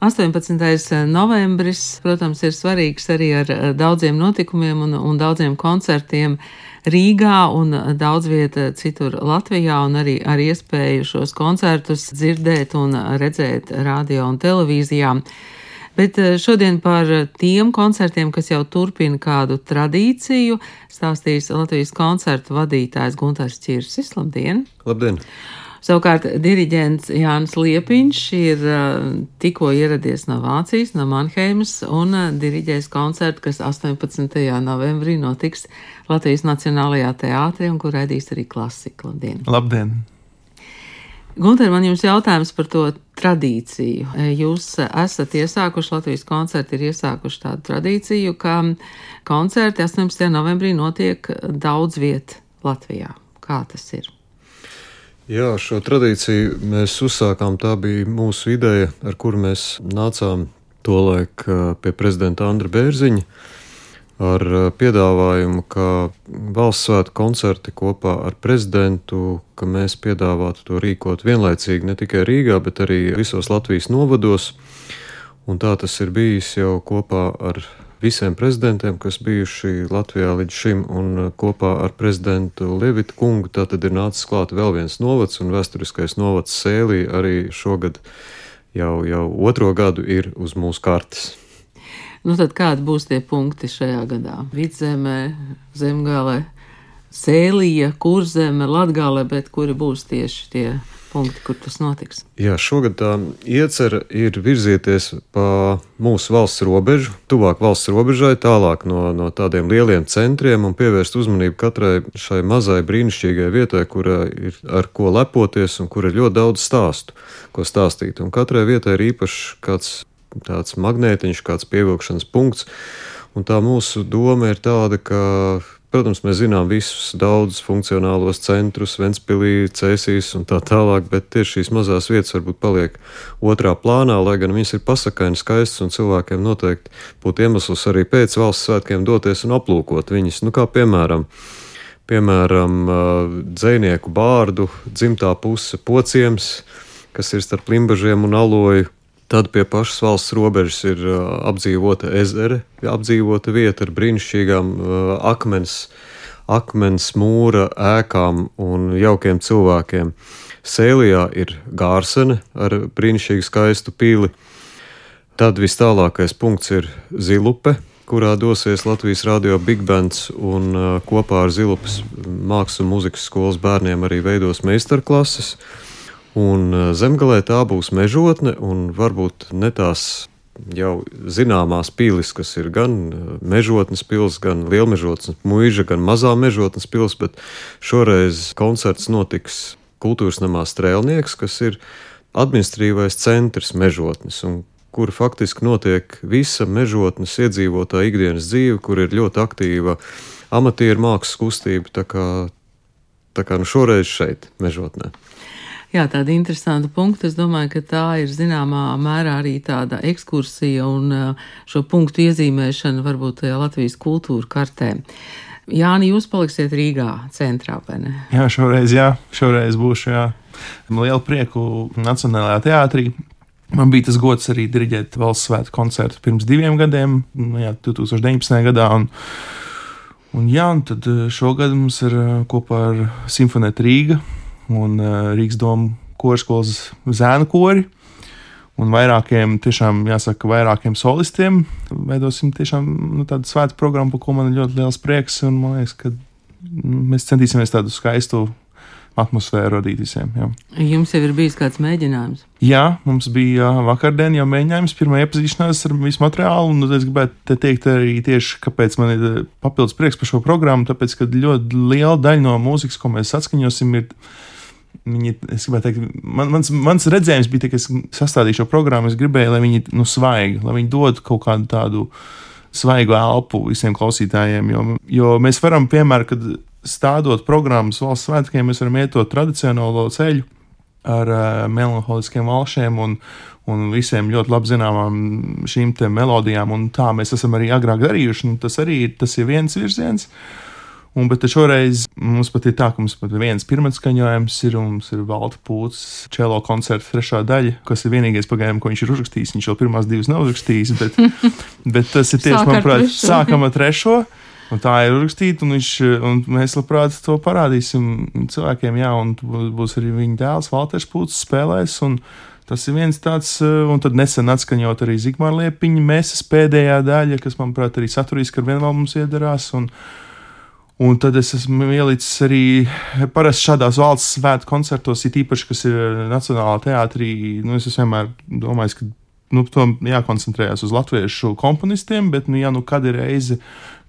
18. novembris, protams, ir svarīgs arī ar daudziem notikumiem un, un daudziem koncertiem Rīgā un daudz vieta citur Latvijā, un arī ar iespēju šos koncertus dzirdēt un redzēt radio un televīzijā. Bet šodien par tiem koncertiem, kas jau turpina kādu tradīciju, stāstīs Latvijas koncertu vadītājs Gunārs Čirsis. Labdien! Labdien! Savukārt diriģents Jānis Liepiņš ir tikko ieradies no Vācijas, no Manheimas, un diriģēs koncertu, kas 18. novembrī notiks Latvijas Nacionālajā teātrī, un kur raidīs arī klasika. Labdien! Labdien. Gunter, man jums jautājums par to tradīciju. Jūs esat iesākuši, Latvijas koncerti ir iesākuši tādu tradīciju, ka koncerti 18. novembrī notiek daudz viet Latvijā. Kā tas ir? Jā, šo tradīciju mēs uzsākām. Tā bija mūsu ideja, ar kuru mēs nācām tolaik pie prezidenta Andra Bērziņa ar piedāvājumu, ka valsts svētku koncerti kopā ar prezidentu, ka mēs piedāvātu to rīkot vienlaicīgi ne tikai Rīgā, bet arī visos Latvijas novados. Un tā tas ir bijis jau kopā ar visiem prezidentiem, kas bijuši Latvijā līdz šim, un uh, kopā ar prezidentu Levitu kungu tā tad ir nācis klāt vēl viens novads, un vēsturiskais novads Sēlī arī šogad jau, jau otro gadu ir uz mūsu kartes. Nu tad kādi būs tie punkti šajā gadā? Vidzemē, zemgālē, Sēlija, Kurzeme, Latgālē, bet kuri būs tieši tie punkti, kur tas notiks? Jā, šogad tā iecerē ir virzieties pa mūsu valsts robežu, tuvāk valsts robežai, tālāk no, no tādiem lieliem centriem un pievērst uzmanību katrai šai mazai brīnišķīgai vietai, kura ir ar ko lepoties un kur ir ļoti daudz stāstu, ko stāstīt. Un katrai vietai ir īpašs kāds tāds magnētiņš, kāds pievilkšanas punkts. Un tā mūsu doma ir tāda, ka Protams, mēs zinām visus daudzus funkcionālos centrus, Ventspīlī, Cēsīs un tā tālāk, bet tieši šīs mazās vietas varbūt paliek otrā plānā, lai gan viņas ir pasakainas, skaistas un cilvēkiem noteikti būtu iemesls arī pēc valsts svētkiem doties un aplūkot viņas. Nu, kā piemēram, piemēram dzēnieku bārdu dzimtā puse pociems, kas ir starp limbažiem un aloju Tad pie pašas valsts robežas ir uh, apdzīvota ezera, apdzīvota vieta ar brīnišķīgām uh, akmens, akmens mūra ēkām un jaukiem cilvēkiem. Sēlijā ir gārsene ar brīnišķīgu skaistu pīli. Tad vis tālākais punkts ir Zilupe, kurā dosies Latvijas radio Big Bands un uh, kopā ar Zilupas mākslas un muzikas skolas bērniem arī veidos meistarklases. Un eh, zemgalē tā būs mežotne, un varbūt ne tās jau zināmās pilis, kas ir gan eh, mežotnes pils, gan lielmežotnes mūža, gan mazā mežotnes pils, bet šoreiz koncerts notiks kultūras namā Strēlnieks, kas ir administratīvais centrs mežotnes, un kur faktiski notiek visa mežotnes iedzīvotāja ikdienas dzīve, kur ir ļoti aktīva amatieru mākslas kustība. Tā kā, tā kā nu šoreiz šeit, mežotnē jā, tāda interesanta punkta. Es domāju, ka tā ir zināmā mērā arī tāda ekskursija un šo punktu iezīmēšana varbūt tajā Latvijas kultūra kartē. Jāni, jūs paliksiet Rīgā centrā, vai ne? Jā, šoreiz, jā, šoreiz būšu, jā. Lielu prieku Nacionālajā teātrī. Man bija tas gods arī diriģēt valsts svētku koncertu pirms diviem gadiem, nu jā, 2019. gadā. Un, un, jā, un tad šogad mums ir kopā ar Simfonētu Rīgā un uh, Rīgas domu korskolas zēnu kori. Un vairākiem, tiešām jāsaka, vairākiem solistiem veidosim tiešām nu, tādu svētku programmu, par ko man ir ļoti liels prieks. Un man liekas, ka mēs centīsimies tādu skaistu atmosfēru radīt visiem. Jā. Jums jau ir bijis kāds mēģinājums? Jā, mums bija vakardien jau mēģinājums, pirmā iepazīšanās ar visu materiālu. Un es gribētu te teikt arī tieši, kāpēc man ir papildus prieks par šo programmu. Tāpēc, ka ļoti liela daļa no mūzikas, ko mēs atskaņosim, ir Viņi, es gribēju teikt, man, mans, mans redzējums bija, ka es sastādīju šo programmu. Es gribēju, lai viņi nu, svaigi, lai viņi dod kaut kādu tādu svaigu elpu visiem klausītājiem. Jo, jo mēs varam, piemēram, kad stādot programmas valsts svētkiem, mēs varam iet to tradicionālo ceļu ar uh, melanholiskiem valšiem un, un visiem ļoti labi zināmām šīm melodijām. Tā mēs esam arī agrāk darījuši. Tas arī ir tas ir viens virziens. Un, bet šoreiz mums pat ir tā, ka mums pat viens pirmais skaņojums ir, un mums ir Valta Pūts čelo koncerta trešā daļa, kas ir vienīgais pagaidām, ko viņš ir uzrakstījis. Viņš jau pirmās divas nav uzrakstījis, bet, bet tas ir tieši, manuprāt, sākam ar trešo. Un tā ir uzrakstīta, un, viņš, un mēs labprāt to parādīsim cilvēkiem. Jā, un būs arī viņa dēls, Valters Pūts, spēlēs. Tas ir viens tāds, un tad nesen atskaņot arī Zigmāra Liepiņa mēsas pēdējā daļa, kas, manuprāt, arī saturiski ar vienu vēl mums iedarās. Un, Un tad es esmu ielicis arī parasti šādās valsts svētku koncertos, it īpaši, kas ir Nacionālā teātrī. Nu, es vienmēr domāju, ka nu, tam jākoncentrējas uz latviešu komponistiem, bet, nu, ja nu kad ir reize,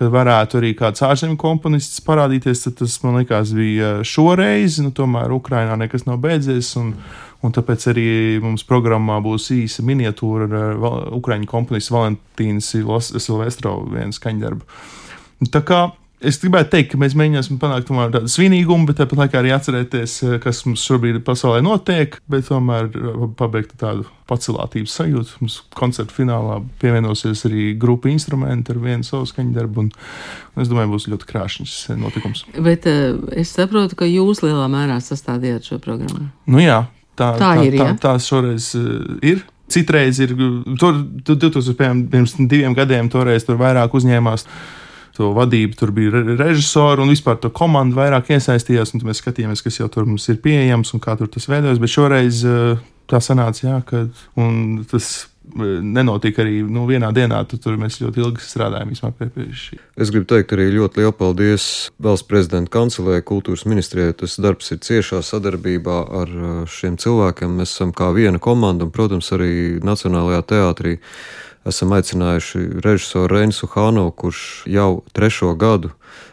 kad varētu arī kāds ārzemju komponists parādīties, tad tas man liekas bija šoreiz. Nu, tomēr Ukrainā nekas nav beidzies. Un, Un tāpēc arī mums programmā būs īsa miniatūra ar Ukrāņu komponistu Valentīnu Silvestrovu vienu skaņdarbu. Tā kā Es gribētu teikt, ka mēs mēģināsim panākt tādu svinīgumu, bet tāpat laikā arī atcerēties, eh, kas mums šobrīd pasaulē notiek, bet tomēr eh, pabeigt tādu pacelātības sajūtu. Mums koncerta finālā pievienosies arī grupa instrumenti ar vienu savu skaņu darbu, un, un es domāju, būs ļoti krāšņs notikums. Bet es saprotu, ka jūs lielā mērā sastādījāt šo programmu. Nu jā, tā, tā, tā ir. Tā, tā, tā šoreiz ir. Citreiz ir, tur 2000, pirms diviem gadiem, toreiz tur vairāk uzņēmās to vadību, tur bija režisori un vispār tā komanda vairāk iesaistījās. Mēs skatījāmies, kas jau tur mums ir pieejams un kā tur tas veidojas. Bet šoreiz eh, tā sanāca, jā, ka tas eh, nenotika arī nu, vienā dienā. Tu, tur mēs ļoti ilgi strādājām pie, pie šī. Es gribu teikt arī ļoti lielu paldies valsts prezidenta kancelē, kultūras ministrijai. Tas darbs ir ciešā sadarbībā ar eh, šiem cilvēkiem. Mēs esam kā viena komanda un, protams, arī Nacionālajā teātrī esam aicinājuši režisoru Reinsu Hānu, kurš jau trešo gadu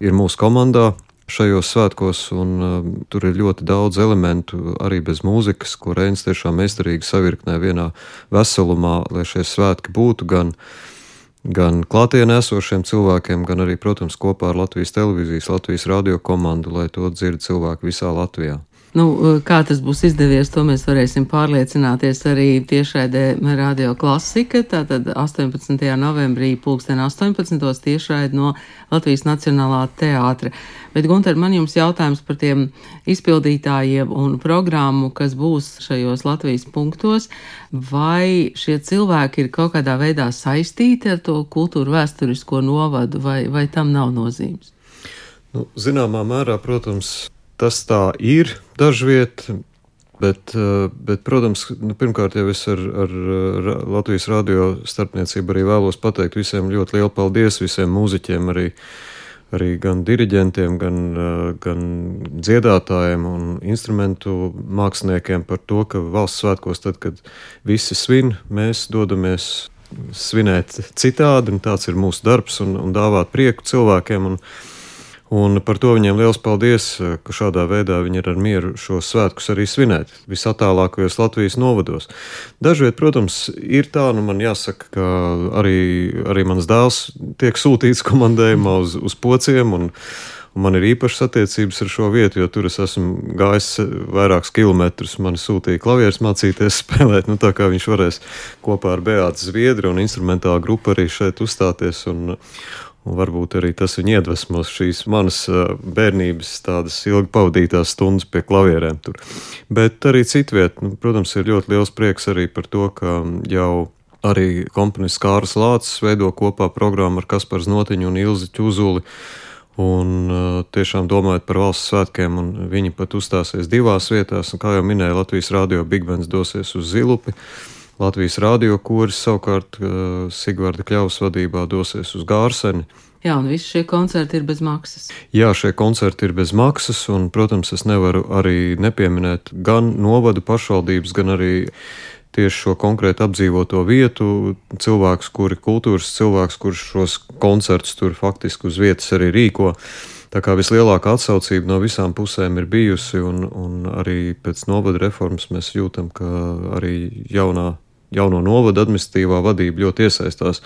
ir mūsu komandā šajos svētkos, un uh, tur ir ļoti daudz elementu arī bez mūzikas, ko Reins tiešām meistarīgi savirknē vienā veselumā, lai šie svētki būtu gan, gan klātienē esošiem cilvēkiem, gan arī, protams, kopā ar Latvijas televīzijas, Latvijas radio komandu, lai to dzird cilvēki visā Latvijā. Nu, kā tas būs izdevies, to mēs varēsim pārliecināties arī tiešraidē Radio Klasika. Tātad 18. novembrī pulksten 18. tiešraid no Latvijas Nacionālā teātra. Bet, Gunter, man jums jautājums par tiem izpildītājiem un programmu, kas būs šajos Latvijas punktos. Vai šie cilvēki ir kaut kādā veidā saistīti ar to kultūru vēsturisko novadu, vai, vai tam nav nozīmes? Nu, zināmā mērā, protams, tas tā ir dažviet. Bet, eh, bet, protams, nu, pirmkārt jau es ar, ar Latvijas radio starpniecību arī vēlos pateikt visiem ļoti lielu paldies visiem mūziķiem, arī, arī gan diriģentiem, gan, eh, gan dziedātājiem un instrumentu māksliniekiem par to, ka valsts svētkos, tad, kad visi svin, mēs dodamies svinēt citādi, un tāds ir mūsu darbs, un, un dāvāt prieku cilvēkiem. Un, Un par to viņiem liels paldies, ka šādā veidā viņi ir ar mieru šos svētkus arī svinēt visatālākajos Latvijas novados. Dažviet, protams, ir tā, nu man jāsaka, ka arī, arī mans dēls tiek sūtīts komandējumā uz, uz pociem. Un, Un man ir īpašas attiecības ar šo vietu, jo tur es esmu gājis vairākus kilometrus. Man sūtīja klavierus mācīties spēlēt. Nu, tā kā viņš varēs kopā ar Beātu Zviedri un instrumentālu grupu arī šeit uzstāties. Un, Un varbūt arī tas viņu iedvesmos šīs manas bērnības, tādas ilgi pavadītās stundas pie klavierēm. Tur. Bet arī citviet, nu, protams, ir ļoti liels prieks arī par to, ka jau arī komponists Kārs Lācis veido kopā programmu ar Kasparu Notiņu un Ilzi Čuzuli. Un tiešām domājot par valsts svētkiem, un viņi pat uzstāsies divās vietās, un kā jau minēja, Latvijas Rādio Big Bands dosies uz Zilupi. Uh, Latvijas radio koris savukārt Sigvarda Kļavas vadībā dosies uz Gārseni. Jā, un visi šie koncerti ir bez maksas. Jā, šie koncerti ir bez maksas, un, protams, es nevaru arī nepieminēt gan novadu pašvaldības, gan arī tieši šo konkrēti apdzīvoto vietu cilvēkus, kuri kultūras cilvēks, kurš šos koncertus tur faktiski uz vietas arī rīko. Tā kā vislielākā atsaucība no visām pusēm ir bijusi, un, un arī pēc novada reformas mēs jūtam, ka arī jaunā jauno novadu administratīvā vadība ļoti iesaistās.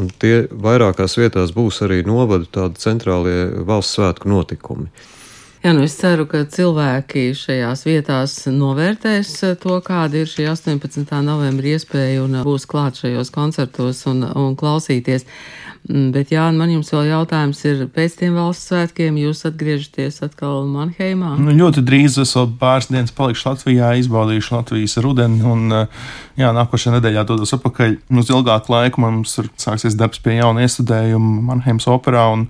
Un tie vairākās vietās būs arī novadu tādi centrālie valsts svētku notikumi. Jā, nu es ceru, ka cilvēki šajās vietās novērtēs to, kāda ir šī 18. novembra iespēja un būs klāt šajos koncertos un, un klausīties. Mm, bet, jā, man jums vēl jautājums ir, pēc tiem valsts svētkiem jūs atgriežaties atkal Manheimā? Nu, ļoti drīz es vēl pāris dienas palikšu Latvijā, izbaudīšu Latvijas rudeni un, jā, nākošajā nedēļā dodos atpakaļ uz ilgāku laiku. Mums ir sāksies darbs pie jauna iestudējuma Manheimas operā. Un,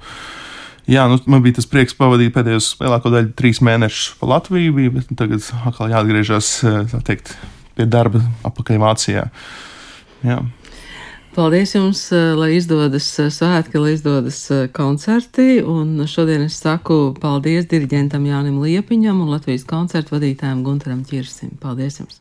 Jā, nu, man bija tas prieks pavadīt pēdējos lielāko daļu trīs mēnešus pa Latviju, bet tagad atkal jāatgriežas teikt, pie darba apakaļ Vācijā. Jā. Paldies jums, lai izdodas svētki, lai izdodas koncerti. Un šodien es saku paldies diriģentam Jānim Liepiņam un Latvijas koncertu vadītājam Gunteram Čirsim. Paldies jums!